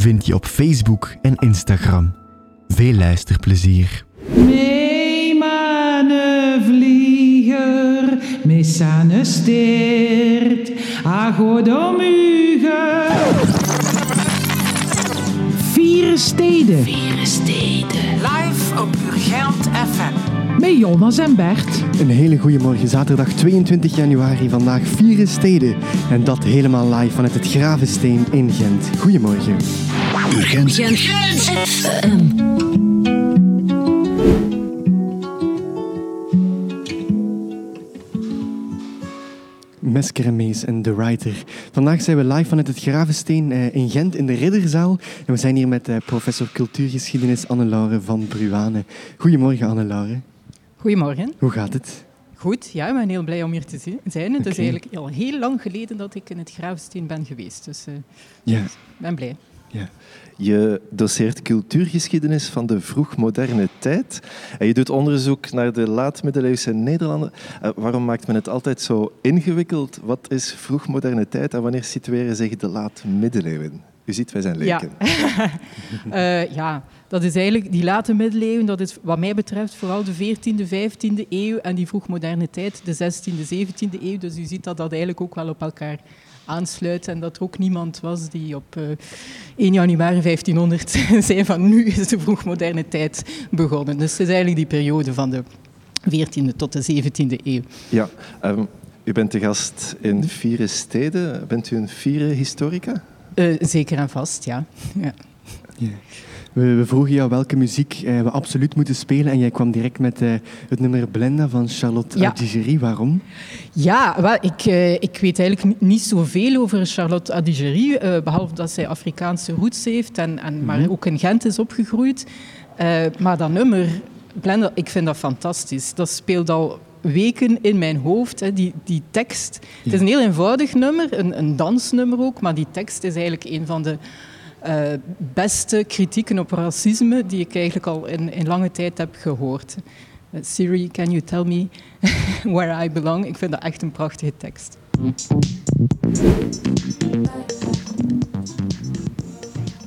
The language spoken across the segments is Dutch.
vind je op Facebook en Instagram. Veel luisterplezier. Mee vlieger, missane steert, agodomuge. Vieren Steden. Vieren Steden. Live op Urgent FM. Met Jonas en Bert. Een hele goede morgen, zaterdag 22 januari, vandaag Vieren Steden. En dat helemaal live vanuit het Gravensteen in Gent. Goedemorgen. Urgent. Meskeremees en The Writer. Vandaag zijn we live vanuit het Gravensteen eh, in Gent in de Ridderzaal. En we zijn hier met eh, professor cultuurgeschiedenis Anne-Laure van Bruane. Goedemorgen Anne-Laure. Goedemorgen. Hoe gaat het? Goed, ja, ik ben heel blij om hier te zijn. Het is eigenlijk al heel lang geleden dat ik in het Gravensteen ben geweest. Dus uh, ja. ik ben blij. Ja. Je doseert cultuurgeschiedenis van de vroegmoderne tijd. En je doet onderzoek naar de laat-middeleeuwse Nederlanden. Uh, waarom maakt men het altijd zo ingewikkeld? Wat is vroegmoderne tijd en wanneer situeren zich de laat-middeleeuwen? U ziet, wij zijn leken. Ja. uh, ja, dat is eigenlijk die late middeleeuwen, dat is wat mij betreft vooral de 14e, 15e eeuw en die vroegmoderne tijd, de 16e, 17e eeuw. Dus u ziet dat dat eigenlijk ook wel op elkaar aansluit en dat er ook niemand was die op uh, 1 januari 1500 zei van nu is de vroegmoderne tijd begonnen. Dus het is eigenlijk die periode van de 14e tot de 17e eeuw. Ja, um, u bent de gast in vier steden. Bent u een vierde historica? Uh, zeker en vast, ja. ja. Yeah. We, we, vroegen jou welke muziek eh, we absoluut moeten spelen en jij kwam direct met eh, het nummer Blenda van Charlotte ja. Adigéry. Waarom? Ja, wel, ik, eh, ik weet eigenlijk niet zoveel over Charlotte Adigéry, eh, behalve dat zij Afrikaanse roots heeft en, en mm -hmm. maar ook in Gent is opgegroeid. Maar dat nummer, Blenda, ik vind dat fantastisch. Dat speelt al weken in mijn hoofd, hè, die, die tekst. Ja. Het is een heel eenvoudig nummer, een, een dansnummer ook, maar die tekst is eigenlijk een van de uh, beste kritieken op racisme die ik eigenlijk al in, in lange tijd heb gehoord. Uh, Siri, can you tell me where I belong? Ik vind dat echt een prachtige tekst.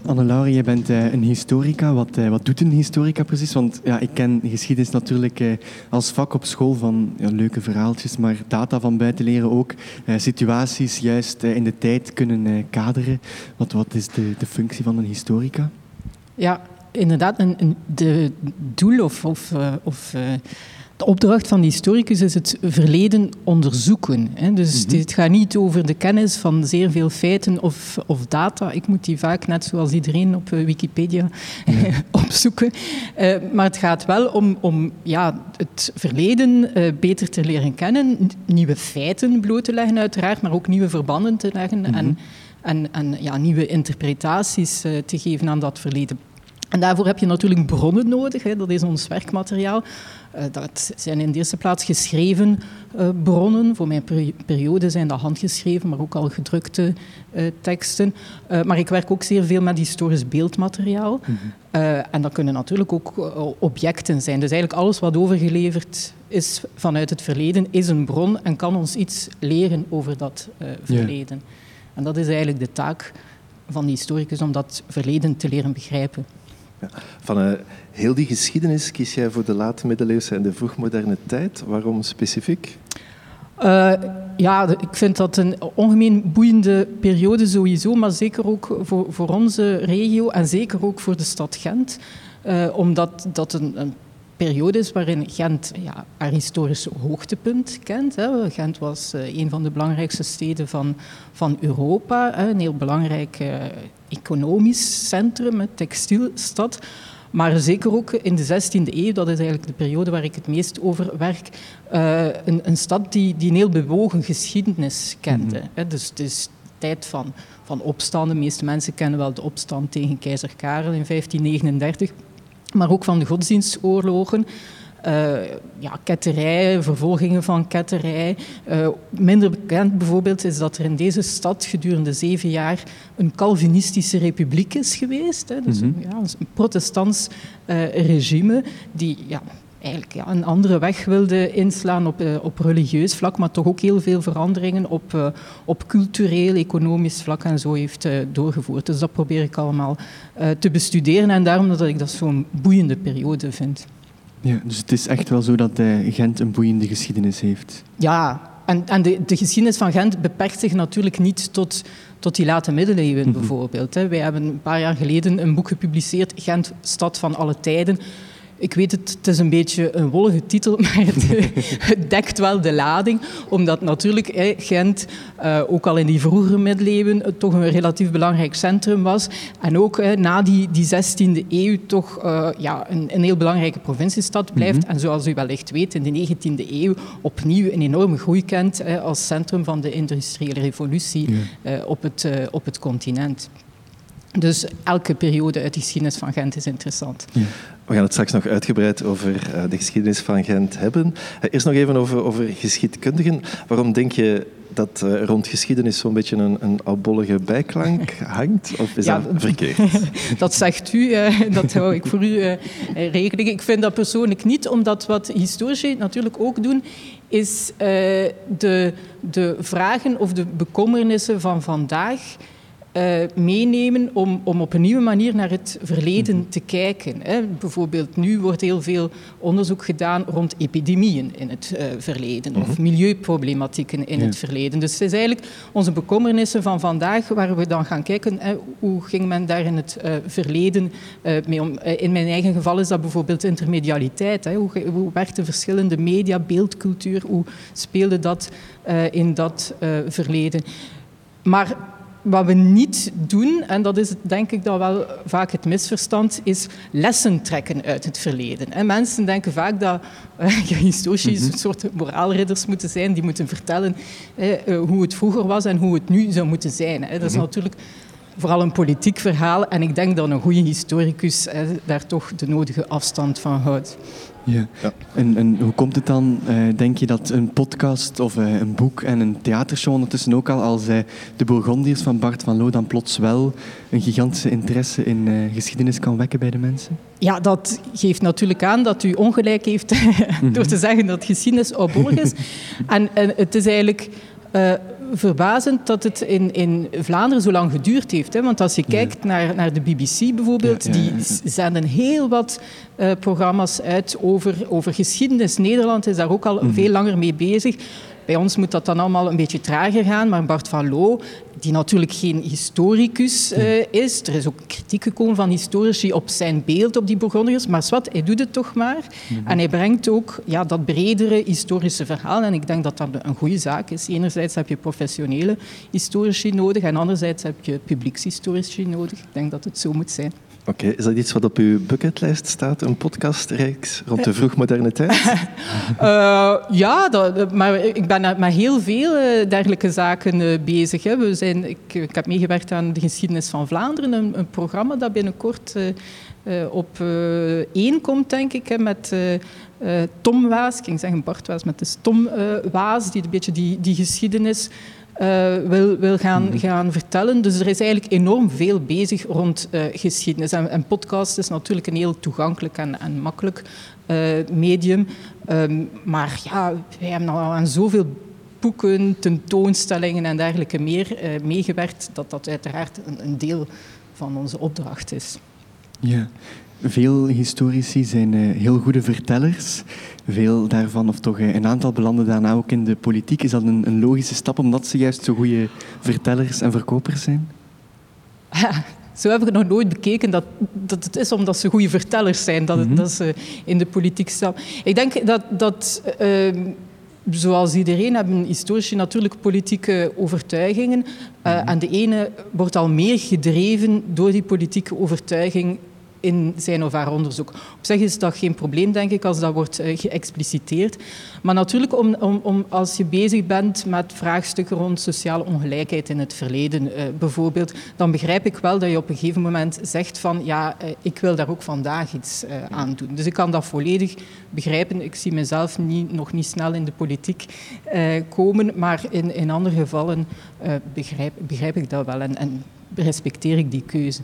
Anne-Laure, je bent uh, een historica. Wat, uh, wat doet een historica precies? Want ja, ik ken geschiedenis natuurlijk uh, als vak op school van ja, leuke verhaaltjes, maar data van buiten leren ook. situaties juist in de tijd kunnen kaderen. Wat, wat is de, de functie van een historica? Ja, inderdaad. Een, een, de doel of, of, of de opdracht van de historicus is het verleden onderzoeken. Hè. Dus mm -hmm. het gaat niet over de kennis van zeer veel feiten of, of data. Ik moet die vaak, net zoals iedereen op Wikipedia, mm -hmm. opzoeken. Uh, maar het gaat wel om, om ja, het verleden uh, beter te leren kennen, nieuwe feiten bloot te leggen uiteraard, maar ook nieuwe verbanden te leggen mm -hmm. en, en, en ja, nieuwe interpretaties uh, te geven aan dat verleden. En daarvoor heb je natuurlijk bronnen nodig. Hè. Dat is ons werkmateriaal. Uh, dat zijn in de eerste plaats geschreven uh, bronnen. Voor mijn peri periode zijn dat handgeschreven, maar ook al gedrukte uh, teksten. maar ik werk ook zeer veel met historisch beeldmateriaal. Mm -hmm. en dat kunnen natuurlijk ook objecten zijn. Dus eigenlijk alles wat overgeleverd is vanuit het verleden is een bron en kan ons iets leren over dat verleden. Yeah. En dat is eigenlijk de taak van de historicus om dat verleden te leren begrijpen. Van uh, heel die geschiedenis kies jij voor de late middeleeuwse en de vroegmoderne tijd. Waarom specifiek? Uh, ja, ik vind dat een ongemeen boeiende periode sowieso, maar zeker ook voor, voor onze regio en zeker ook voor de stad Gent. Uh, omdat dat een, een, periode is waarin Gent ja, haar historische hoogtepunt kent. Hè. Gent was een van de belangrijkste steden van, van Europa, hè, een heel belangrijk economisch centrum, een textielstad. Maar zeker ook in de 16e eeuw, dat is eigenlijk de periode waar ik het meest over werk, uh, een, een, stad die, die een heel bewogen geschiedenis kende. Mm -hmm. dus, dus, het tijd van, van opstanden. De meeste mensen kennen wel de opstand tegen keizer Karel in 1539, maar ook van de godsdienstoorlogen. Uh, ja, ketterij, vervolgingen van ketterij. Uh, minder bekend bijvoorbeeld is dat er in deze stad gedurende zeven jaar een Calvinistische republiek is geweest. Hè. Dus, mm -hmm. ja, een protestants uh, regime die ja, eigenlijk ja, een andere weg wilde inslaan op, op religieus vlak, maar toch ook heel veel veranderingen op, op cultureel, economisch vlak en zo heeft doorgevoerd. Dus dat probeer ik allemaal te bestuderen en daarom dat ik dat zo'n boeiende periode vind. Ja, dus het is echt wel zo dat uh, Gent een boeiende geschiedenis heeft. Ja, en, en de, de, geschiedenis van Gent beperkt zich natuurlijk niet tot, tot die late middeleeuwen mm -hmm. bijvoorbeeld. Hè. Wij hebben een paar jaar geleden een boek gepubliceerd, Gent, stad van alle tijden. Ik weet het, het is een beetje een wollige titel, maar het, het dekt wel de lading. Omdat natuurlijk Gent, uh, ook al in die vroegere middeleeuwen, toch een relatief belangrijk centrum was. En ook uh, na die, die 16e eeuw toch uh, ja, een, een, heel belangrijke provinciestad blijft. Mm -hmm. En zoals u wellicht weet, in de 19e eeuw opnieuw een enorme groei kent als centrum van de industriële revolutie ja. op, het, op het continent. Dus elke periode uit de geschiedenis van Gent is interessant. Ja. We gaan het straks nog uitgebreid over uh, de geschiedenis van Gent hebben. Uh, eerst nog even over, over geschiedkundigen. Waarom denk je dat uh, rond geschiedenis zo'n beetje een, een albollige bijklank hangt? Of is ja, dat verkeerd? dat zegt u, dat hou ik voor u rekening. Ik vind dat persoonlijk niet, omdat wat historici natuurlijk ook doen, is de, de vragen of de bekommernissen van vandaag uh, meenemen om, om op een nieuwe manier naar het verleden mhm. te kijken. Hè. Bijvoorbeeld nu wordt heel veel onderzoek gedaan rond epidemieën in het uh, verleden of mhm. milieuproblematieken in ja. het verleden. Dus het is eigenlijk onze bekommernissen van vandaag waar we dan gaan kijken hè, hoe ging men daar in het uh, verleden mee om. in mijn eigen geval is dat bijvoorbeeld intermedialiteit. Hè. Hoe, hoe werkten verschillende media, beeldcultuur, hoe speelde dat in dat verleden. Maar wat we niet doen, en dat is denk ik dan wel vaak het misverstand, is lessen trekken uit het verleden. En mensen denken vaak dat uh, historici mm -hmm. een soort moraalridders moeten zijn, die moeten vertellen uh, hoe het vroeger was en hoe het nu zou moeten zijn. Dat is mm -hmm. natuurlijk vooral een politiek verhaal en ik denk dat een goede historicus daar toch de nodige afstand van houdt. Ja. ja. En, en, hoe komt het dan, uh, denk je, dat een podcast of uh, een boek en een theatershow ondertussen ook al als uh, de Bourgondiërs van Bart van Loo dan plots wel een gigantische interesse in geschiedenis kan wekken bij de mensen? Ja, dat geeft natuurlijk aan dat u ongelijk heeft door te zeggen dat geschiedenis oudbollig is. en, en het is eigenlijk verbazend dat het in, in Vlaanderen zo lang geduurd heeft. Hè? Want als je kijkt ja. naar, naar de BBC bijvoorbeeld, ja, ja, die zenden heel wat uh, programma's uit over, over geschiedenis. Nederland is daar ook al mm. veel langer mee bezig. Bij ons moet dat dan allemaal een beetje trager gaan, maar Bart van Loo, die natuurlijk geen historicus uh, is, er is ook kritiek gekomen van historici op zijn beeld op die Bourgondiërs, maar wat, hij doet het toch maar. Mm -hmm. En hij brengt ook ja, dat bredere historische verhaal en ik denk dat dat een goede zaak is. Enerzijds heb je professionele historici nodig en anderzijds heb je publiekshistorici nodig. Ik denk dat het zo moet zijn. Oké, is dat iets wat op uw bucketlijst staat, een podcastreeks rond de vroegmoderne tijd? uh, ja, maar ik ben met heel veel uh, dergelijke zaken uh, bezig. Hè. We zijn, ik, ik, heb meegewerkt aan de geschiedenis van Vlaanderen, een, programma dat binnenkort op één komt, denk ik, hè, met Tom Waas. Ik ging zeggen Bart Waas, met de Tom Waas, die een beetje die, die geschiedenis uh, wil, wil gaan, mm gaan vertellen. Dus er is eigenlijk enorm veel bezig rond uh, geschiedenis. En, en, podcast is natuurlijk een heel toegankelijk en, en makkelijk uh, medium. Um, maar ja, wij hebben al aan zoveel boeken, tentoonstellingen en dergelijke meer meegewerkt, dat dat uiteraard een, een deel van onze opdracht is. Ja, veel historici zijn heel goede vertellers veel daarvan, of toch een aantal belanden daarna ook in de politiek. Is dat een, een logische stap omdat ze juist zo goede vertellers en verkopers zijn? Zo heb ik het nog nooit bekeken dat, dat het is omdat ze goede vertellers zijn, dat, het, mm -hmm. dat ze in de politiek staan. Ik denk dat, dat uh, zoals iedereen hebben historici natuurlijk politieke overtuigingen. Uh, mm -hmm. En de ene wordt al meer gedreven door die politieke overtuiging in zijn of haar onderzoek. Op zich is dat geen probleem, denk ik, als dat wordt uh, geëxpliciteerd. Maar natuurlijk, om, om, om, als je bezig bent met vraagstukken rond sociale ongelijkheid in het verleden, uh, bijvoorbeeld, dan begrijp ik wel dat je op een gegeven moment zegt van ja, uh, ik wil daar ook vandaag iets aan doen. Dus ik kan dat volledig begrijpen. Ik zie mezelf niet, nog niet snel in de politiek komen, maar in, in andere gevallen begrijp, begrijp ik dat wel en, en respecteer ik die keuze.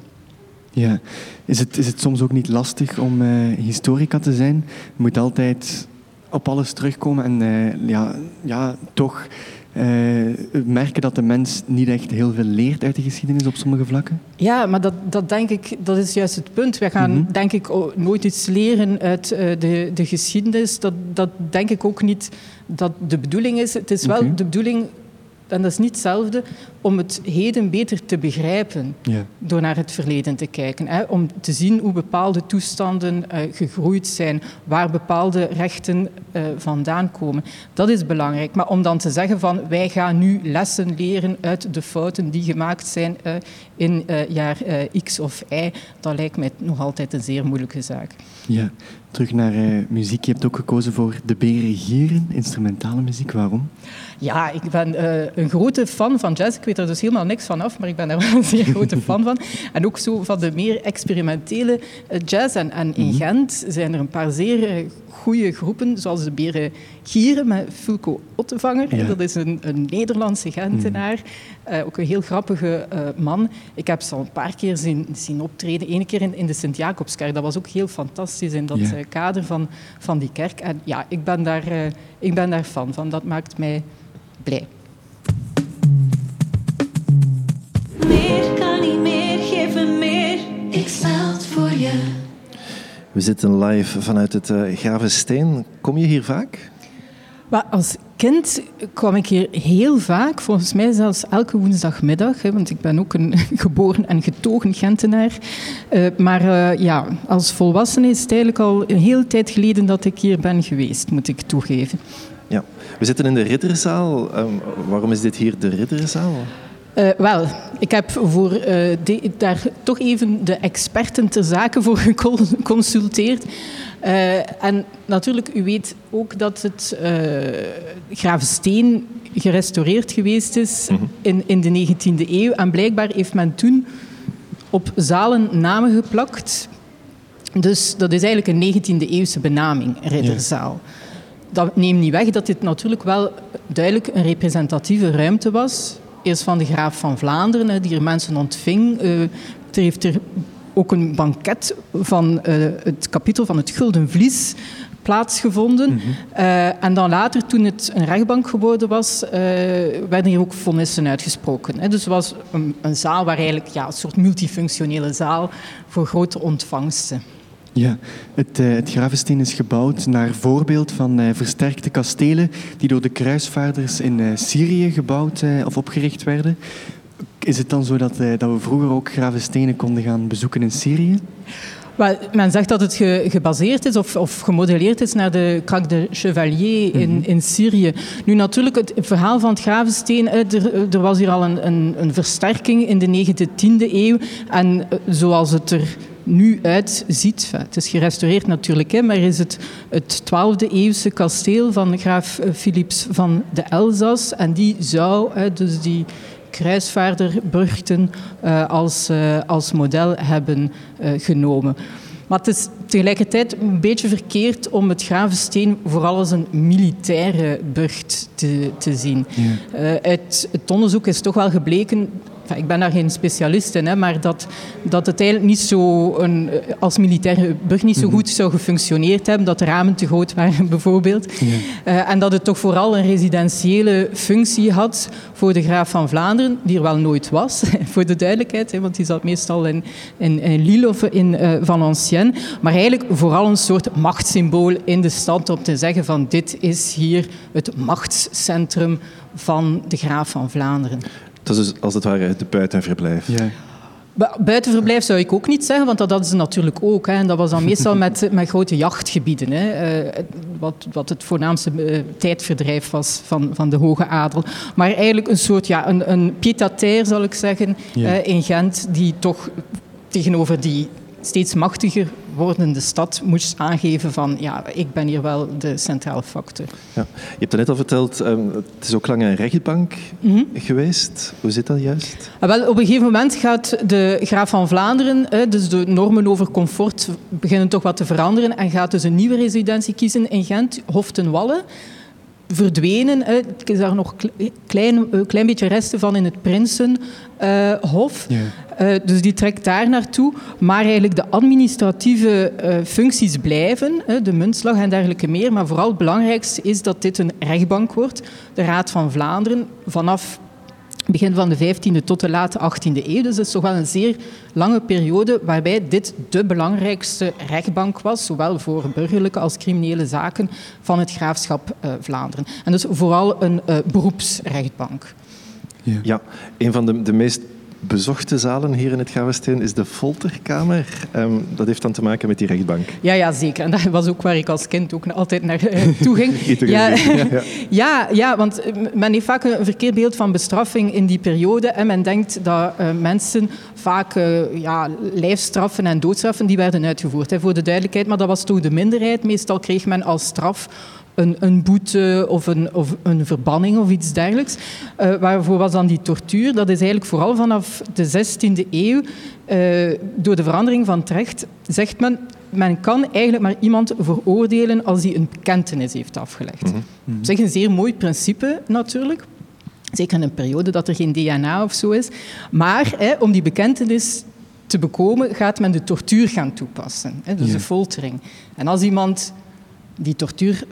Ja, is het, is het soms ook niet lastig om uh, historica te zijn? Je moet altijd op alles terugkomen en uh, ja, ja, toch uh, merken dat de mens niet echt heel veel leert uit de geschiedenis op sommige vlakken? Ja, maar dat, dat denk ik, dat is juist het punt. We gaan mm -hmm. denk ik nooit iets leren uit de, de geschiedenis. Dat, dat denk ik ook niet dat de bedoeling is. Het is wel okay. de bedoeling en dat is niet hetzelfde om het heden beter te begrijpen ja. door naar het verleden te kijken. Hè, om te zien hoe bepaalde toestanden uh, gegroeid zijn, waar bepaalde rechten uh, vandaan komen. Dat is belangrijk. Maar om dan te zeggen van wij gaan nu lessen leren uit de fouten die gemaakt zijn uh, in jaar X of Y, dat lijkt mij nog altijd een zeer moeilijke zaak. Ja, terug naar muziek. Je hebt ook gekozen voor De Beren Gieren, instrumentale muziek. Waarom? Ja, ik ben een grote fan van jazz. Ik weet er dus helemaal niks van af, maar ik ben er wel een zeer grote fan van. En ook zo van de meer experimentele jazz. En, en in Gent zijn er een paar zeer goede groepen, zoals de Beren Gieren met Fulco Ottevanger. Ja. Dat is een, een Nederlandse Gentenaar, mm. uh, ook een heel grappige uh, man. Ik heb ze al een paar keer zien, zien optreden. Eén keer in, in de Sint-Jacobskerk. Dat was ook heel fantastisch in dat ja. uh, kader van, van die kerk. En ja, ik ben daar, ik ben daar fan van. Dat maakt mij blij. Meer kan niet meer, me meer. We zitten live vanuit het uh, Gravensteen. Kom je hier vaak? Maar als kind kwam ik hier heel vaak, volgens mij zelfs elke woensdagmiddag, hè, want ik ben ook een geboren en getogen Gentenaar. Uh, maar uh, ja, als volwassene is het eigenlijk al een hele tijd geleden dat ik hier ben geweest, moet ik toegeven. Ja, we zitten in de Ridderzaal. Um, waarom is dit hier de Ridderzaal? Uh, wel, ik heb voor, uh, de, daar toch even de experten ter zake voor geconsulteerd. Uh, en natuurlijk, u weet ook dat het Gravensteen gerestaureerd geweest is mm -hmm. in, in de 19e eeuw. En blijkbaar heeft men toen op zalen namen geplakt. Dus dat is eigenlijk een 19e eeuwse benaming, Ridderzaal. Ja. Dat neemt niet weg dat dit natuurlijk wel duidelijk een representatieve ruimte was Eerst van de graaf van Vlaanderen, die er mensen ontving. Uh, er heeft er ook een banket van uh, het kapitel van het Gulden Vlies plaatsgevonden. Mm -hmm. uh, en dan later, toen het een rechtbank geworden was, uh, werden hier ook vonnissen uitgesproken. Hè. Dus het was een, een, zaal waar eigenlijk ja, een soort multifunctionele zaal voor grote ontvangsten. Ja, het, uh, het Gravensteen is gebouwd naar voorbeeld van uh, versterkte kastelen die door de kruisvaarders in uh, Syrië gebouwd of opgericht werden. Is het dan zo dat, dat we vroeger ook Gravenstenen konden gaan bezoeken in Syrië? Well, men zegt dat het ge, gebaseerd is of, of, gemodelleerd is naar de Crac de Chevalier in, mm -hmm. in Syrië. Nu natuurlijk, het verhaal van het Gravensteen, er, er was hier al een, een, een versterking in de 9e, 10e eeuw. En zoals het er nu uitziet. Het is gerestaureerd natuurlijk, hè, maar is het het 12e eeuwse kasteel van graaf Philips van de Elzas. En die zou, dus die kruisvaarderburchten, uh, als, uh, als model hebben genomen. Maar het is tegelijkertijd een beetje verkeerd om het Gravensteen vooral als een militaire burcht te, te zien. Ja. Uh, uit het onderzoek is toch wel gebleken ik ben daar geen specialist in, hè, maar dat, dat het eigenlijk niet zo een, als militaire brug niet zo mhm. goed zou gefunctioneerd hebben, dat de ramen te groot waren bijvoorbeeld. Ja. Uh, en dat het toch vooral een residentiële functie had voor de graaf van Vlaanderen, die er wel nooit was, voor de duidelijkheid, hè, want die zat meestal in, in, in Lille of in uh, Valenciennes. Maar eigenlijk vooral een soort machtssymbool in de stad om te zeggen van dit is hier het machtscentrum van de graaf van Vlaanderen. Dat is dus als het ware de buitenverblijf. Ja. Buitenverblijf zou ik ook niet zeggen, want dat hadden ze natuurlijk ook. Hè. En dat was dan meestal met, met grote jachtgebieden. Hè. Uh, wat, wat het voornaamste uh, tijdverdrijf was van, van de hoge adel. Maar eigenlijk een soort, ja, een, een pied-à-terre zal ik zeggen, ja. uh, in Gent, die toch tegenover die steeds machtiger wordende stad moest aangeven van ja, ik ben hier wel de centrale factor. Ja. Je hebt het net al verteld, um, het is ook lang een rechtbank mm geweest. Hoe zit dat juist? Ah, wel, op een gegeven moment gaat de graaf van Vlaanderen, dus de normen over comfort beginnen toch wat te veranderen en gaat dus een nieuwe residentie kiezen in Gent, Hof ten Wallen verdwenen. Er is daar nog een klein, klein beetje resten van in het Prinsenhof. Ja. Uh, dus die trekt daar naartoe. Maar eigenlijk de administratieve uh, functies blijven, de muntslag en dergelijke meer. Maar vooral het belangrijkste is dat dit een rechtbank wordt. De Raad van Vlaanderen vanaf begin van de 15e tot de late 18e eeuw. Dus het is toch wel een zeer lange periode waarbij dit de belangrijkste rechtbank was, zowel voor burgerlijke als criminele zaken van het graafschap uh, Vlaanderen. En dus vooral een uh, beroepsrechtbank. Ja. ja, een van de, de meest bezochte zalen hier in het Gavesteen is de Folterkamer. Um, dat heeft dan te maken met die rechtbank. Ja, ja, zeker. En dat was ook waar ik als kind ook altijd naar uh, toe ging. ja, ja, ja. ja, want eh, men heeft vaak een verkeerd beeld van bestraffing in die periode. En men denkt dat uh, mensen vaak uh, ja, lijfstraffen en doodstraffen die werden uitgevoerd. Hè, voor de duidelijkheid, maar dat was toch de minderheid. Meestal kreeg men als straf een, een boete of een, of een verbanning of iets dergelijks. Uh, waarvoor was dan die tortuur? Dat is eigenlijk vooral vanaf de 16e eeuw, uh, door de verandering van het recht, zegt men men kan eigenlijk maar iemand veroordelen als hij een bekentenis heeft afgelegd. Mm -hmm. Dat is een zeer mooi principe natuurlijk. Zeker in een periode dat er geen DNA of zo is. Maar hè, om die bekentenis te bekomen, gaat men de tortuur gaan toepassen. Hè, dus ja. de foltering. En als iemand die tortuur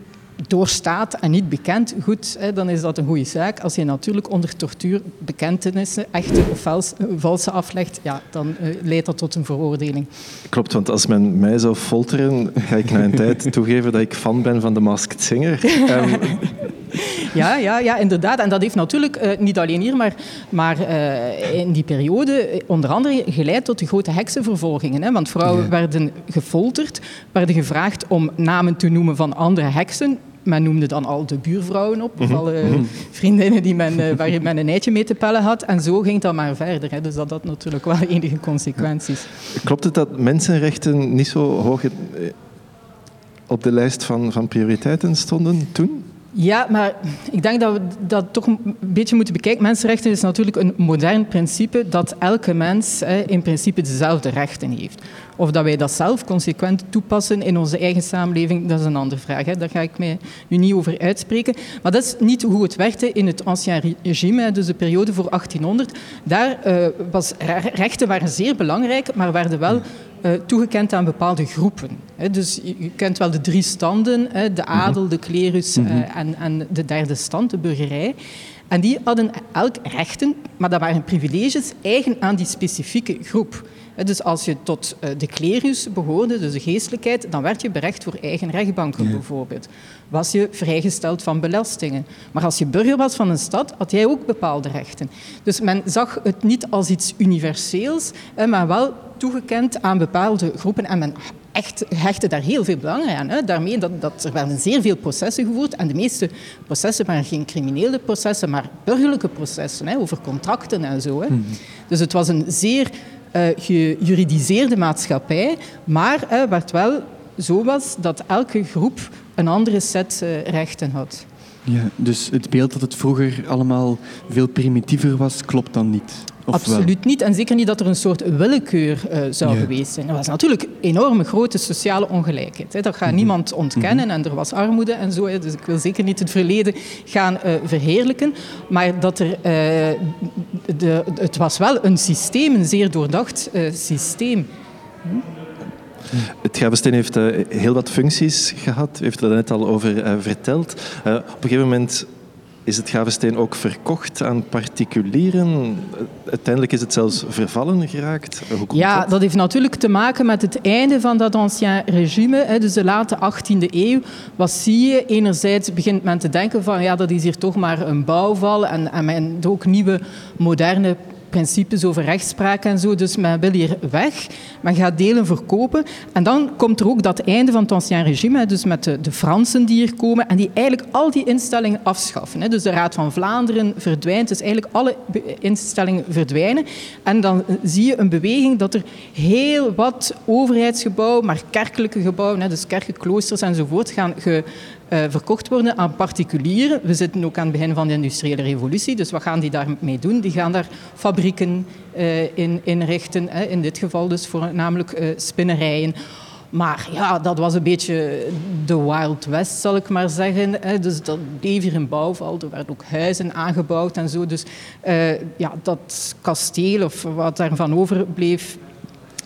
doorstaat en niet bekend, goed, hè, dan is dat een goede zaak. Als je natuurlijk onder tortuur bekentenissen, echte of vals, valse aflegt, ja, dan uh, leidt dat tot een veroordeling. Klopt, want als men mij zou folteren, ga ik na een tijd toegeven dat ik fan ben van de Masked Singer. Um... Ja, ja, ja, inderdaad. En dat heeft natuurlijk uh, niet alleen hier, maar, maar uh, in die periode onder andere geleid tot de grote heksenvervolgingen. Hè? Want vrouwen ja. werden gefolterd, werden gevraagd om namen te noemen van andere heksen men noemde dan al de buurvrouwen op, of mhm. alle mhm. vriendinnen die men, uh, waar men een eitje mee te pellen had. En zo ging dat maar verder. Hè. Dus dat had natuurlijk wel enige consequenties. Klopt het dat mensenrechten niet zo hoog op de lijst van, van prioriteiten stonden toen? Ja, maar ik denk dat we dat toch een beetje moeten bekijken. Mensenrechten is natuurlijk een modern principe dat elke mens hè, in principe dezelfde rechten heeft. Of dat wij dat zelf consequent toepassen in onze eigen samenleving, dat is een andere vraag. Hè. Daar ga ik mij nu niet over uitspreken. Maar dat is niet hoe het werkte in het ancien regime, dus de periode voor 1800. Daar uh, was rechten waren zeer belangrijk, maar werden wel uh, toegekend aan bepaalde groepen. dus je, kent wel de drie standen, de mhm. adel, de klerus uh, en, en, de derde stand, de burgerij. En die hadden elk rechten, maar dat waren privileges eigen aan die specifieke groep. Dus als je tot eh, de klerus behoorde, dus de geestelijkheid, dan werd je berecht voor eigen rechtbanken bijvoorbeeld. Was je vrijgesteld van belastingen. Maar als je burger was van een stad, had jij ook bepaalde rechten. Dus men zag het niet als iets universeels, maar wel toegekend aan bepaalde groepen. En men echt hechtte daar heel veel belang aan. Hè. Daarmee dat, dat er werden zeer veel processen gevoerd. En de meeste processen waren geen criminele processen, maar burgerlijke processen, hè, over contracten en zo. Hè. Mhm. Dus het was een zeer gejuridiseerde maatschappij, maar uh, waar het wel zo was dat elke groep een andere set uh, rechten had. Ja, dus het beeld dat het vroeger allemaal veel primitiever was, klopt dan niet? Absoluut niet. En zeker niet dat er een soort willekeur uh, zou geweest zijn. Er was natuurlijk enorme grote sociale ongelijkheid. Hè. Dat gaat mhm. niemand ontkennen. Mhm. En er was armoede en zo. Hè. Dus ik wil zeker niet het verleden gaan uh, verheerlijken. Maar dat er, uh, de, het was wel een systeem, een zeer doordacht systeem. Hm? Het Gavesteen heeft heel wat functies gehad. U heeft er net al over verteld. op een gegeven moment is het Gavesteen ook verkocht aan particulieren? Uiteindelijk is het zelfs vervallen geraakt. ja, dat? heeft natuurlijk te maken met het einde van dat ancien regime, dus de late 18e eeuw. Wat zie je? Enerzijds begint men te denken van ja, dat is hier toch maar een bouwval en, en men ook nieuwe moderne principes over rechtspraak en zo. Dus men wil hier weg, men gaat delen verkopen. En dan komt er ook dat einde van het ancien regime, dus met de, de Fransen die hier komen en die eigenlijk al die instellingen afschaffen. Dus de Raad van Vlaanderen verdwijnt, dus eigenlijk alle instellingen verdwijnen. En dan zie je een beweging dat er heel wat overheidsgebouwen, maar kerkelijke gebouwen, dus kerken, kloosters enzovoort, gaan ge, uh, verkocht worden aan particulieren. We zitten ook aan het begin van de industriële revolutie, dus wat gaan die daarmee doen? Die gaan daar fabrieken uh, in inrichten, in dit geval dus voornamelijk uh, spinnerijen. Maar ja, dat was een beetje de Wild West, zal ik maar zeggen. Dus dat bleef hier in bouwval. Er werden ook huizen aangebouwd en zo. Dus ja, dat kasteel, of wat daarvan overbleef,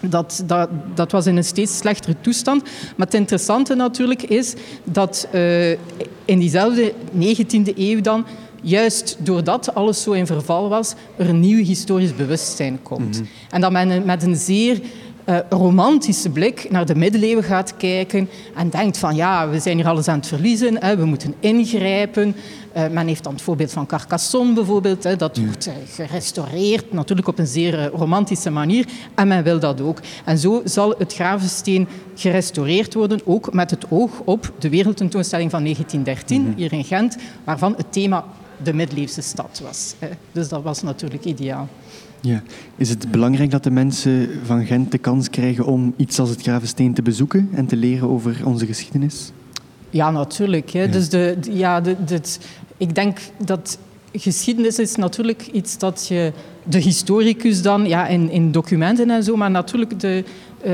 dat, dat, dat was in een steeds slechtere toestand. Maar het interessante natuurlijk is dat uh, in diezelfde 19e eeuw dan, juist doordat alles zo in verval was, er een nieuw historisch bewustzijn komt. Mm -hmm. En dat men met een zeer uh, romantische blik naar de middeleeuwen gaat kijken en denkt van ja, we zijn hier alles aan het verliezen, hè, we moeten ingrijpen. Uh, men heeft dan het voorbeeld van Carcassonne bijvoorbeeld, hè, dat wordt uh, gerestaureerd, natuurlijk op een zeer romantische manier, en men wil dat ook. En zo zal het Gravensteen gerestaureerd worden, ook met het oog op de wereldtentoonstelling van 1913 mm -hmm. hier in Gent, waarvan het thema de middeleeuwse stad was. Hè. Dus dat was natuurlijk ideaal. Ja. Is het belangrijk dat de mensen van Gent de kans krijgen om iets als het Gravensteen te bezoeken en te leren over onze geschiedenis? Ja, natuurlijk. Hè. Ja. Dus de, ja, de, de, ik denk dat geschiedenis is natuurlijk iets dat je de historicus dan ja, in, in documenten en zo, maar natuurlijk de, uh,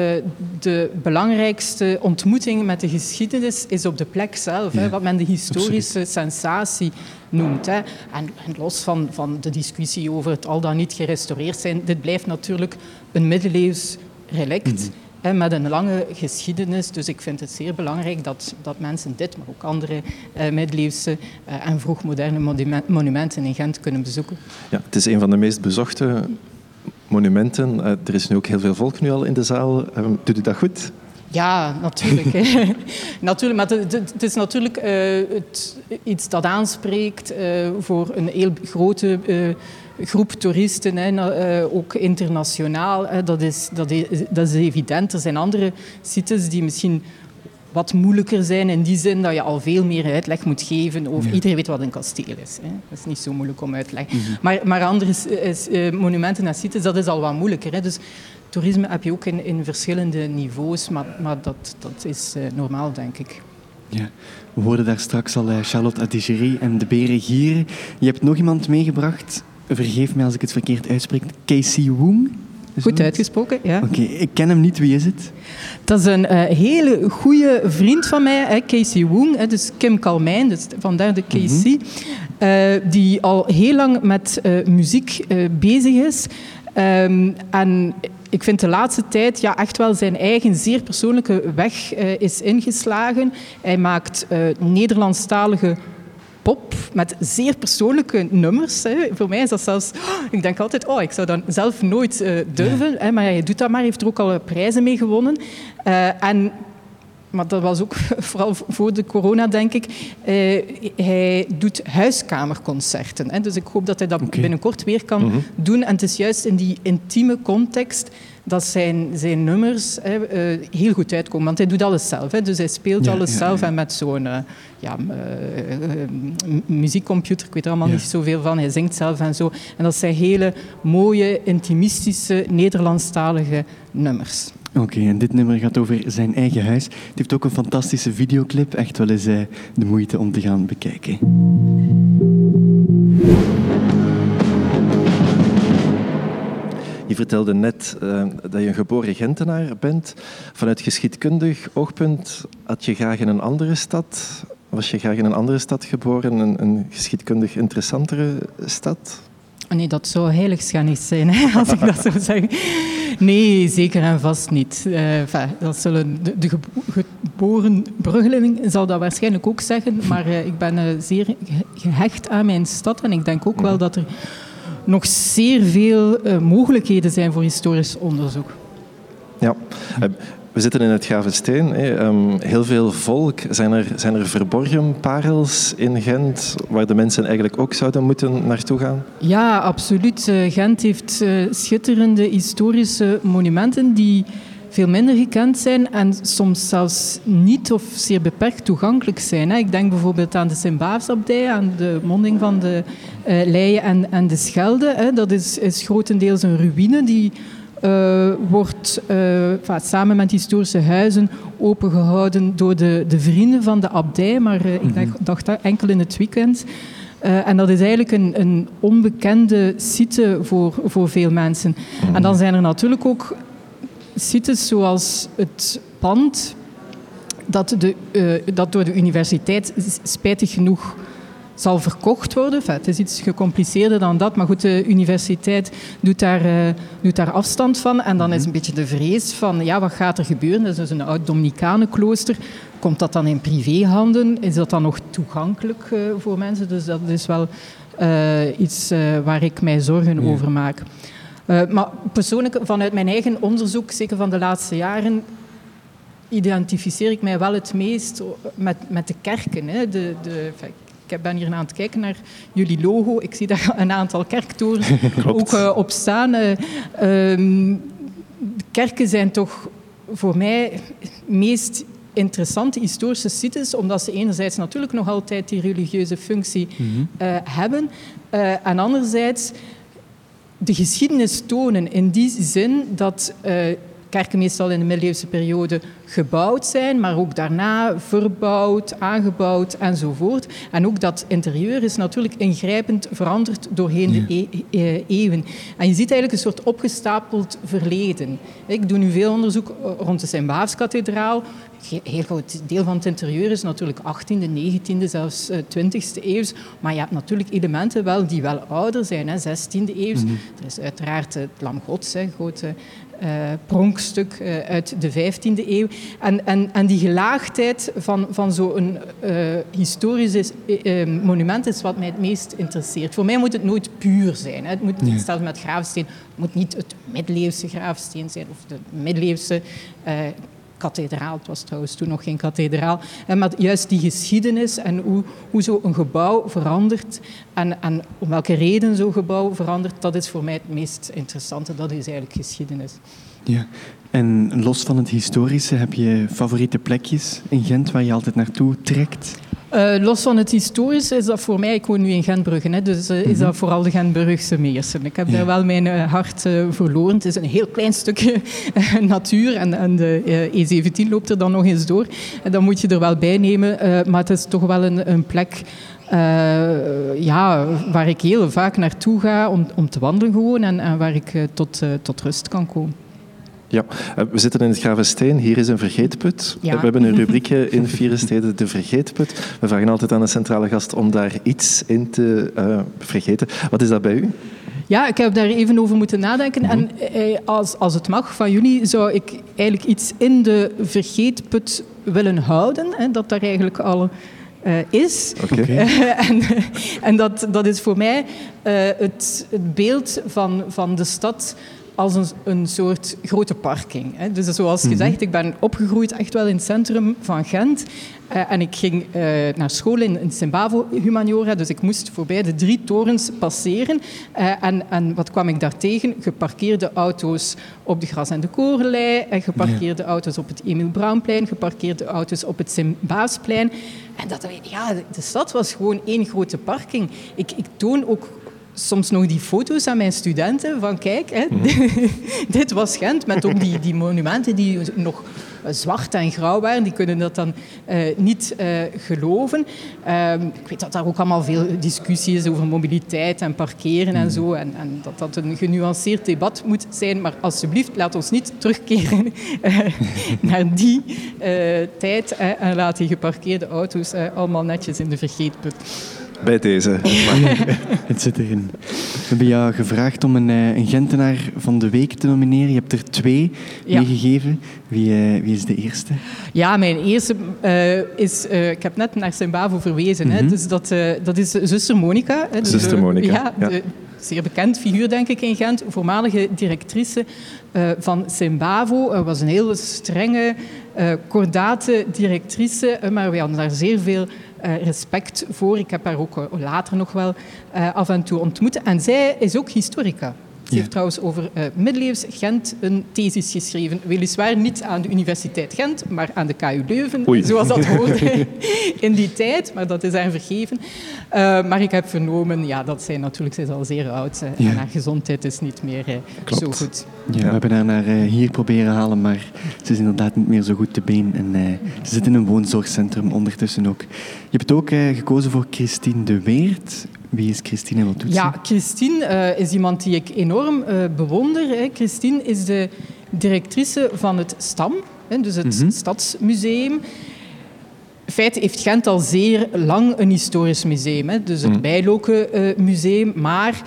de belangrijkste ontmoeting met de geschiedenis is op de plek zelf, ja, hè, wat men de historische absoluut. sensatie noemt. Hè. En, en, los van, van de discussie over het al dan niet gerestaureerd zijn, dit blijft natuurlijk een middeleeuws relict. Mm -hmm met een lange geschiedenis. Dus ik vind het zeer belangrijk dat, dat mensen dit, maar ook andere uh, middeleeuwse uh, en vroegmoderne monumenten in Gent kunnen bezoeken. Ja, het is een van de meest bezochte monumenten. Uh, er is nu ook heel veel volk nu al in de zaal. doet u dat goed? Ja, natuurlijk. natuurlijk maar het, het, is natuurlijk het, iets dat aanspreekt voor een heel grote groep toeristen, hè, ook internationaal. Hè, dat, is, dat, is, dat is evident. Er zijn andere sites die misschien wat moeilijker zijn in die zin dat je al veel meer uitleg moet geven over... Ja. Iedereen weet wat een kasteel is. Hè. Dat is niet zo moeilijk om uit te leggen. Mm -hmm. maar, maar andere is, uh, monumenten en sites, dat is al wat moeilijker. Hè. Dus toerisme heb je ook in, in verschillende niveaus, maar, maar dat, dat is uh, normaal, denk ik. Ja. We hoorden daar straks al uh, Charlotte Adigerie en de Beren Gieren. Je hebt nog iemand meegebracht vergeef me als ik het verkeerd uitspreek, Casey Woong. Goed uitgesproken, ja. Oké, okay, ik ken hem niet. Wie is het? Dat is een uh, hele goede vriend van mij, hè, Casey Woong. Hè, dus Kim Kalmijn, dus vandaar de Casey. Mm -hmm. uh, die al heel lang met uh, muziek bezig is. Um, en ik vind de laatste tijd ja, echt wel zijn eigen zeer persoonlijke weg is ingeslagen. Hij maakt Nederlandstalige pop met zeer persoonlijke nummers. Hè. Voor mij is dat zelfs... ik denk altijd, oh, ik zou dat zelf nooit uh, durven. Hè, maar je doet dat maar. Hij heeft er ook al prijzen mee gewonnen. Uh, en maar dat was ook vooral voor de corona, denk ik. Uh, hij doet huiskamerconcerten. Hè. Dus ik hoop dat hij dat okay. binnenkort weer kan mm -hmm. doen. En het is juist in die intieme context dat zijn, zijn nummers hè, uh, heel goed uitkomen. Want hij doet alles zelf. Hè. Dus hij speelt ja, alles ja, zelf. Ja. En met zo'n uh, ja, muziekcomputer, ik weet er allemaal niet zoveel van. Hij zingt zelf en zo. En dat zijn hele mooie, intimistische, Nederlandstalige nummers. Oké, okay, en dit nummer gaat over zijn eigen huis. Het heeft ook een fantastische videoclip. Echt wel eens de moeite om te gaan bekijken. Vertelde net uh, dat je een geboren Gentenaar bent. Vanuit geschiedkundig oogpunt had je graag in een andere stad. Was je graag in een andere stad geboren, een, een geschiedkundig interessantere stad? Nee, dat zou heiligschennis zijn, hè, als ik dat zou zeggen. Nee, zeker en vast niet. Uh, enfin, dat zullen de, de geboren Bruggeling zal dat waarschijnlijk ook zeggen, maar uh, ik ben uh, zeer gehecht aan mijn stad en ik denk ook wel dat er nog zeer veel mogelijkheden zijn voor historisch onderzoek. Ja. We zitten in het Gravensteen. Um, heel veel volk. Zijn er, zijn er verborgen parels in Gent waar de mensen eigenlijk ook zouden moeten naartoe gaan? Ja, absoluut. Eh, Gent heeft schitterende historische monumenten die veel minder gekend zijn en soms zelfs niet of zeer beperkt toegankelijk zijn. Ik denk bijvoorbeeld aan de Sint-Baafsabdij, aan de monding van de uh, Leien en, en de Schelde. Dat is, is grotendeels een ruïne die uh, wordt uh, samen met historische huizen opengehouden door de, de vrienden van de abdij, maar uh, ik dacht, dacht enkel in het weekend. en dat is eigenlijk een, een, onbekende site voor, voor veel mensen. En dan zijn er natuurlijk ook sites zoals het pand dat, de, dat door de universiteit spijtig genoeg zal verkocht worden. het is iets gecompliceerder dan dat, maar goed, de universiteit doet daar, uh, doet daar afstand van. En dan is een beetje de vrees van, ja, wat gaat er gebeuren? Dat is dus een oud Dominicanenklooster. Komt dat dan in privéhanden? Is dat dan nog toegankelijk uh, voor mensen? Dus dat is wel uh, iets waar ik mij zorgen ja. over maak. Maar persoonlijk, vanuit mijn eigen onderzoek, zeker van de laatste jaren, identificeer ik mij wel het meest met, met de kerken. Hè. De, de, ik ben hier aan het kijken naar jullie logo. Ik zie daar een aantal kerktorens ook uh, op staan. Uh, kerken zijn toch voor mij meest interessante historische sites, omdat ze enerzijds natuurlijk nog altijd die religieuze functie mm hebben, en anderzijds de geschiedenis tonen in die zin dat kerken meestal in de middeleeuwse periode gebouwd zijn, maar ook daarna verbouwd, aangebouwd enzovoort. En ook dat interieur is natuurlijk ingrijpend veranderd doorheen de e e eeuwen. En je ziet eigenlijk een soort opgestapeld verleden. Ik doe nu veel onderzoek rond de Sint-Baafskathedraal. Een heel groot deel van het interieur is natuurlijk 18e, 19e, zelfs 20e eeuw. Maar je hebt natuurlijk elementen wel die wel ouder zijn, hè, 16e eeuw. Mm -hmm. Er is uiteraard het Lam Gods, hè, grote pronkstuk uh, uit de 15e eeuw. En, en, en die gelaagdheid van, van zo'n uh, historisch monument is wat mij het meest interesseert. Voor mij moet het nooit puur zijn. Hè. Het moet, nee. stel met grafsteen, het moet niet het middeleeuwse grafsteen zijn of de middeleeuwse kathedraal. Het was trouwens toen nog geen kathedraal. Maar juist die geschiedenis en hoe, hoe zo'n gebouw verandert en, en om welke reden zo'n gebouw verandert, dat is voor mij het meest interessante. Dat is eigenlijk geschiedenis. Ja, en los van het historische, heb je favoriete plekjes in Gent waar je altijd naartoe trekt? Uh, los van het historische is dat voor mij, ik woon nu in Gentbrugge, hè, dus uh, is mhm. dat vooral de Gentbrugse meersen. Ik heb ja. daar wel mijn uh, hart verloren. Het is een heel klein stukje natuur en, en de E17 loopt er dan nog eens door. En dan moet je er wel bij nemen, maar het is toch wel een, een plek ja, waar ik heel vaak naartoe ga om, om te wandelen gewoon en, en waar ik tot, tot rust kan komen. Ja, eh, we zitten in het Gravensteen. Hier is een vergeetput. We hebben een rubriekje in Vieren Steden, de vergeetput. We vragen altijd aan de centrale gast om daar iets in te uh, vergeten. Wat is dat bij u? Ja, ik heb daar even over moeten nadenken. En mhm. eh, als, als het mag van jullie, zou ik eigenlijk iets in de vergeetput willen houden. Hè, dat daar eigenlijk al uh, is. Okay. en, en dat, dat is voor mij het, het beeld van, van de stad als een, een soort grote parking. Hè. Dus zoals mhm. gezegd, ik ben opgegroeid echt wel in het centrum van Gent. Uh, en ik ging uh, naar school in, in Simbavo Humaniora, dus ik moest voorbij de drie torens passeren. Uh, en, en, wat kwam ik daar tegen? Geparkeerde auto's op de Gras- en de Korenlei, en geparkeerde ja. auto's op het Emil Braunplein, geparkeerde auto's op het Simbaafsplein. En dat, ja, de stad was gewoon één grote parking. Ik, ik toon ook soms nog die foto's aan mijn studenten van kijk, hè, mm. dit was Gent met ook die, die monumenten die nog zwart en grauw waren. Die kunnen dat dan uh, niet uh, geloven. Uh, ik weet dat daar ook allemaal veel discussie is over mobiliteit en parkeren en zo. En, en, dat dat een genuanceerd debat moet zijn. Maar alsjeblieft, laat ons niet terugkeren eh, naar die tijd. en laat die geparkeerde auto's allemaal netjes in de vergeetput. Bij deze. het zit erin. We hebben jou gevraagd om een, eh, een Gentenaar van de week te nomineren. Je hebt er twee ja. meegegeven. Wie, uh, wie is de eerste? Ja, mijn eerste uh, is... Uh, ik heb net naar Simbavo verwezen. Mm -hmm. hè, mhm. dus dat, dat is zuster Monica. Dus zuster Monica, ja. ja. De, zeer bekend figuur, denk ik, in Gent. Voormalige directrice uh, van Simbavo. Uh, was een heel strenge, uh, kordate directrice, maar we hadden daar zeer veel respect voor. Ik heb haar ook later nog wel af en toe ontmoet. En zij is ook historica. Ze heeft trouwens over uh, middeleeuws Gent een thesis geschreven. Weliswaar niet aan de Universiteit Gent, maar aan de KU Leuven, zoals dat hoorde in die tijd. Maar dat is haar vergeven. Uh, maar ik heb vernomen ja, dat zij natuurlijk zij is al zeer oud uh, ja. en haar gezondheid is niet meer zo goed. Ja, we hebben haar naar hier proberen halen, maar ze is inderdaad niet meer zo goed te been. En ze zit in een woonzorgcentrum ondertussen ook. Je hebt ook gekozen voor Christine de Weert. Wie is Christine en wat doet Ja, Christine uh, is iemand die ik enorm uh, bewonder. Hè. Christine is de directrice van het STAM, hè, dus het mm -hmm. Stadsmuseum. In feite heeft Gent al zeer lang een historisch museum, hè, dus het mm. Bijloken uh, Museum. Maar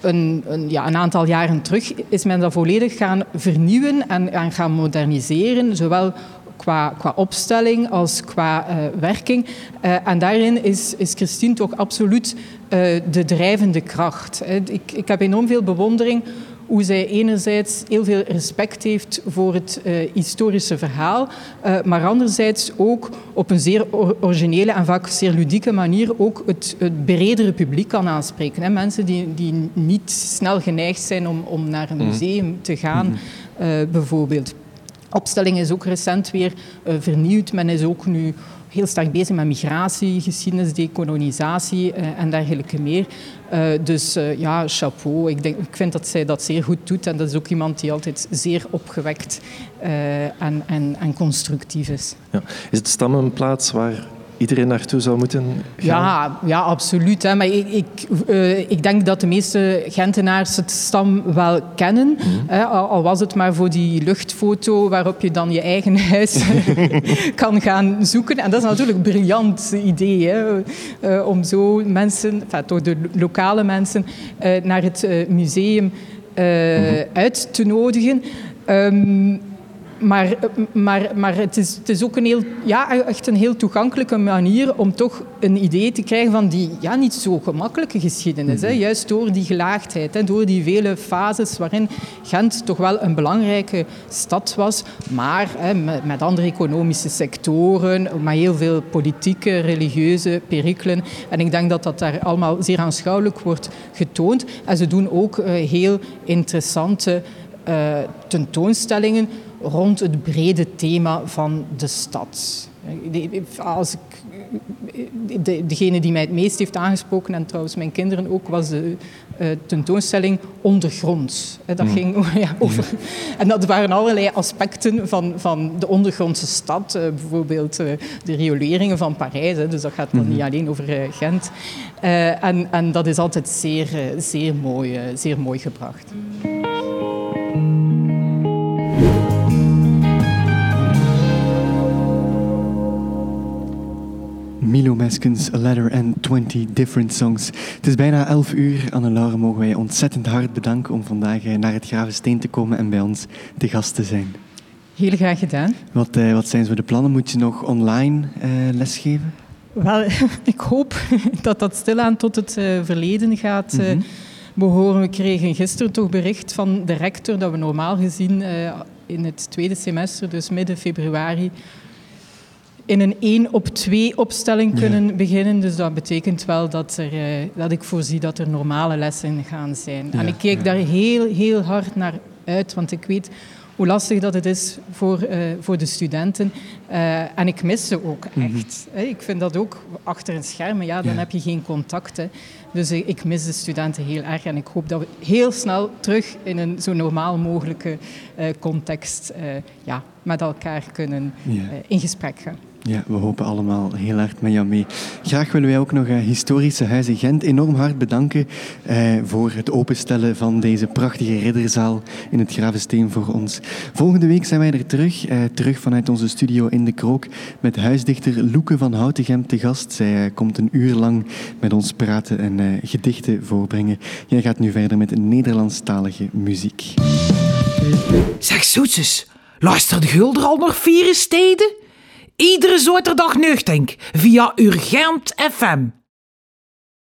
een, een, ja, een, aantal jaren terug is men dat volledig gaan vernieuwen en, en gaan moderniseren, zowel qua, qua opstelling als qua uh, werking. Uh, en daarin is, is Christine toch absoluut uh, de drijvende kracht. Ik, ik heb enorm veel bewondering hoe zij enerzijds heel veel respect heeft voor het uh, historische verhaal, uh, maar anderzijds ook op een zeer originele en vaak zeer ludieke manier ook het, het bredere publiek kan aanspreken. Hè. Mensen die, die niet snel geneigd zijn om, om naar een mhm. museum te gaan, uh, bijvoorbeeld opstelling is ook recent weer uh, vernieuwd. Men is ook nu heel sterk bezig met migratie, geschiedenis, decolonisatie uh, en dergelijke meer. Uh, dus ja, chapeau. Ik, denk, ik vind dat zij dat zeer goed doet. En dat is ook iemand die altijd zeer opgewekt en, en, en constructief is. Ja. Is het Stam een plaats waar iedereen naartoe zou moeten gaan? Ja, ja absoluut. Hè. Maar ik, ik, uh, ik denk dat de meeste Gentenaars het stam wel kennen. Mm -hmm. hè, al, al, was het maar voor die luchtfoto waarop je dan je eigen huis kan gaan zoeken. En dat is natuurlijk een briljant idee. Hè, uh, om zo mensen, enfin, toch de lokale mensen, uh, naar het museum mm -hmm. uit te nodigen. Um, maar, maar, maar het, is, het is ook een heel, ja, echt een heel toegankelijke manier om toch een idee te krijgen van die ja, niet zo gemakkelijke geschiedenis. Hè. Mhm. Juist door die gelaagdheid, hè, door die vele fases waarin Gent toch wel een belangrijke stad was, maar hè, met, met, andere economische sectoren, maar heel veel politieke, religieuze perikelen. En ik denk dat dat daar allemaal zeer aanschouwelijk wordt getoond. En ze doen ook uh, heel interessante uh, tentoonstellingen rond het brede thema van de stad. Als ik, de, degene die mij het meest heeft aangesproken, en trouwens mijn kinderen ook, was de uh, tentoonstelling Ondergronds. Dat hmm. ging ja, over. En dat waren allerlei aspecten van, van de ondergrondse stad. Uh, bijvoorbeeld uh, de rioleringen van Parijs. Hè, dus dat gaat dan mm. niet alleen over Gent. en, en dat is altijd zeer, zeer, mooi, zeer mooi gebracht. Milo Meskens, A Letter and 20 Different Songs. Het is bijna 11 uur. Anne-Laure, mogen wij ontzettend hard bedanken om vandaag eh, naar het Gravensteen te komen en bij ons te gast te zijn. Heel graag gedaan. Wat, uh, wat zijn zo de plannen? Moet je nog online uh, lesgeven? Wel, ik hoop dat dat stilaan tot het uh, verleden gaat mm -hmm. behoren. We kregen gisteren toch bericht van de rector dat we normaal gezien in het tweede semester, dus midden februari, in een één op twee opstelling kunnen beginnen. Dus dat betekent wel dat, er, uh, dat ik voorzie dat er normale lessen gaan zijn. Ja. En ik kijk daar heel, heel hard naar uit, want ik weet hoe lastig dat het is voor, uh, voor de studenten. Uh, en ik mis ze ook mhm. echt. Mm -hmm. Ik vind dat ook achter een scherm, ja, dan ja. heb je geen contacten. Dus ik mis de studenten heel erg en ik hoop dat we heel snel terug in een zo normaal mogelijke context ja, met elkaar kunnen in gesprek gaan. Ja, we hopen allemaal heel hard met jou mee. Graag willen wij ook nog uh, Historische Huizen Gent enorm hard bedanken uh, voor het openstellen van deze prachtige ridderzaal in het Gravensteen voor ons. Volgende week zijn wij er terug, uh, terug vanuit onze studio in de Krook, met huisdichter Loeke van Houtegem te gast. Zij komt een uur lang met ons praten en gedichten voorbrengen. Jij gaat nu verder met Nederlandstalige muziek. Zeg zoetjes, luister de Gulder al nog vier steden? Iedere zaterdag nuchtink via Urgent FM.